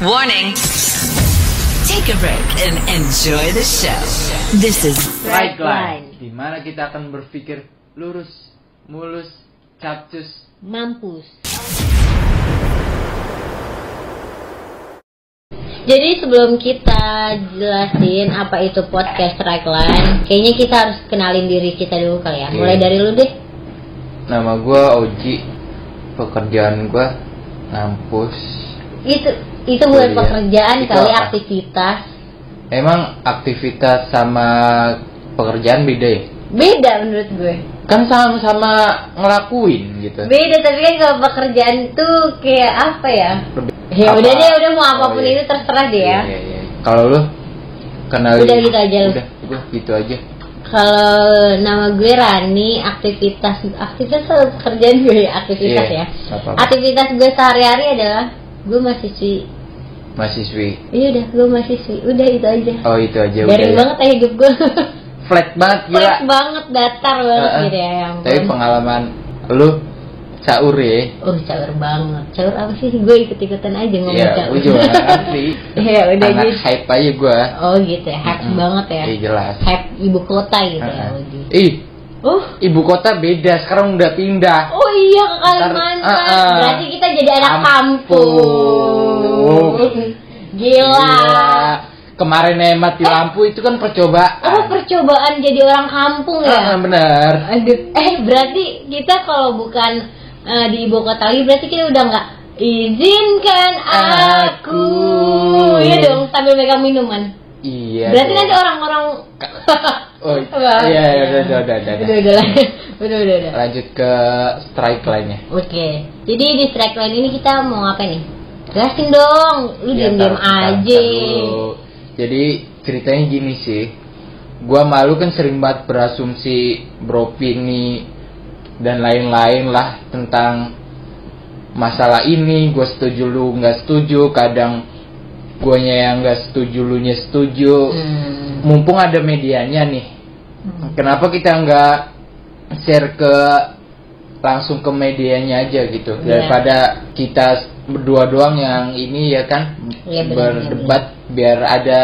Warning. Take a break and enjoy the show. This is Right line. Di mana kita akan berpikir lurus, mulus, capcus. mampus. Jadi sebelum kita jelasin apa itu podcast Line, kayaknya kita harus kenalin diri kita dulu kali ya. Mulai Iya. dari lu deh. Nama gua Oji. Pekerjaan gua ngampus. Itu itu bukan Iya. pekerjaan Itu kali apa? aktivitas. Emang aktivitas sama pekerjaan beda ya? Beda menurut gue. Kan sama-sama ngelakuin gitu. Beda tapi kan kalau pekerjaan tuh kayak apa ya? Ya apa? udah deh, udah mau apa pun Oh, iya. itu terserah deh ya. Iya, iya, iya. Kalau lu kenalin Udah gitu aja. Udah, gua gitu aja. Kalau nama gue Rani, aktivitas aktivitas atau pekerjaan gue ya aktivitas Iya, ya. nggak apa-apa. Aktivitas gue sehari-hari adalah gue mahasiswi. Mahasiswi. Iya udah, gue mahasiswi. Udah itu aja. Oh, itu aja Garing udah. ya. banget ya hidup gue. Flat banget gila. Flat banget, datar banget Heeh. gitu ya. ya ampun. Tapi pengalaman lu caur ya. Oh caur banget. Caur apa sih? Gue ikut-ikutan aja ngomong Iya, caur. gue juga ngerti. Iya udah Anak gitu. hype aja gua. Oh gitu ya, hype Mm-mm. banget ya. Iya jelas. Hype ibu kota gitu ya. Heeh. Udi. Ih, Oh, ibu kota beda. Sekarang udah pindah. oh iya ke Ntar- Kalimantan. Heeh. Berarti kita jadi anak Kampung. kampung. Gila. Kemarin hemat di lampu itu kan percobaan. Oh percobaan jadi orang kampung Ah, ya? bener. Aduh, eh berarti kita kalau bukan eh, di ibu kota lagi berarti kita udah nggak izinkan aku. Aku. Iya dong sambil megang minuman. Iya. berarti dong. nanti orang-orang Oh, Wah, iya, iya, udah, udah, udah, udah, udah, udah, udah, udah, udah. Lanjut ke strike lainnya. Oke, jadi di strike line ini kita mau ngapain nih? Gasin dong, lu Ya, tar- aja. dulu. Jadi ceritanya gini sih. Gua malu kan sering banget berasumsi beropini dan lain-lain lah tentang masalah ini. Gue setuju lu nggak setuju. Kadang guanya yang nggak setuju lu nya setuju. Hmm. Mumpung ada medianya nih. Hmm. Kenapa kita nggak share ke langsung ke medianya aja gitu Iya. daripada kita berdua doang yang ini ya kan Iya, benar, berdebat biar ada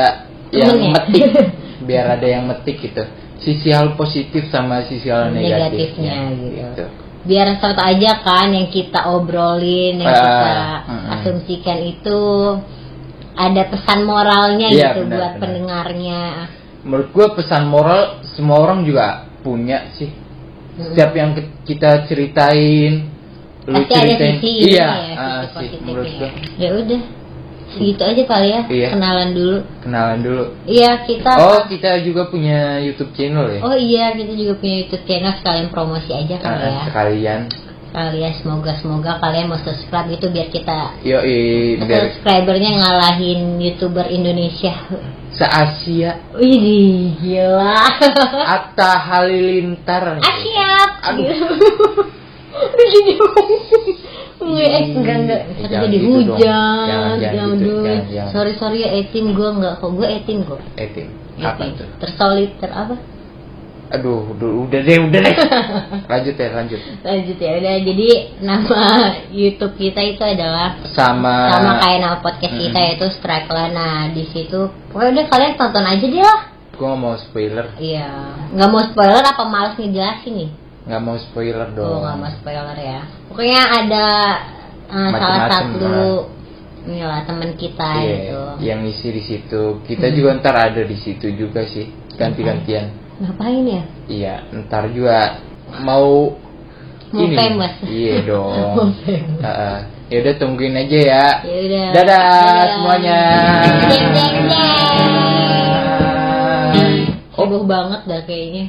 yang Temen ya? metik biar ada yang metik gitu sisi hal positif sama sisi hal negatifnya, Negatifnya gitu. Biar satu aja kan yang kita obrolin, yang Ah, kita mm-mm. asumsikan itu ada pesan moralnya Iya, gitu benar, buat benar. pendengarnya. menurut gua pesan moral semua orang juga punya sih Mm-mm. setiap yang kita ceritain lu Pasti ada ceritain sisi ini iya ya, sisi sih menurut positifnya. gua Ya udah, segitu aja kali ya. Iya. Kenalan dulu. kenalan dulu Iya kita. oh kita juga punya YouTube channel ya Oh iya, kita juga punya YouTube channel sekalian promosi aja kali Ah, ya. sekalian Kalian semoga semoga kalian mau subscribe gitu biar kita yo subscribernya ngalahin youtuber Indonesia. se Asia Wih gila. Atta Halilintar Ah. Udah jadi Enggak, eh, enggak, enggak. Jangan jadi gitu hujan. Jangan, jangan gitu. Jangan, jangan. Sorry, sorry ya etim gue enggak kok. Gue etim kok. Etim apa tuh Tersolid, ter apa? Aduh udah, udah deh udah deh lanjut ya lanjut Lanjut ya udah. Jadi nama YouTube kita itu adalah sama sama kayak nama podcast kita Mm-mm. yaitu Strike lah. Nah di situ, pokoknya udah kalian tonton aja deh lah. gua nggak mau spoiler Iya, nggak mau spoiler apa males ngejelasin nih? nggak mau spoiler Oh, dong nggak mau spoiler ya. Pokoknya ada eh, salah satu inilah teman kita Iya, itu. yang isi di situ kita Hmm. juga ntar ada di situ juga sih ganti-gantian Ngapain ya? iya ntar juga mau Mau ini famous. iya dong Mau famous. Heeh. ya udah tungguin aja ya Ya udah. dadah semuanya jeng. Heboh banget dah kayaknya.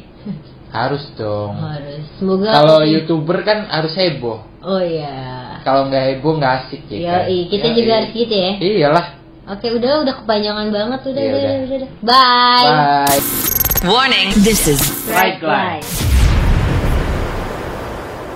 harus dong Harus. Semoga. kalau youtuber kan harus heboh Oh iya. kalau nggak heboh nggak asik ya kan? Yoi, kita Yoi. juga harus gitu ya. iyalah Oke, udah udah kepanjangan banget udah Iya, udah, udah. udah, udah. Bye. bye Warning. This is Right line.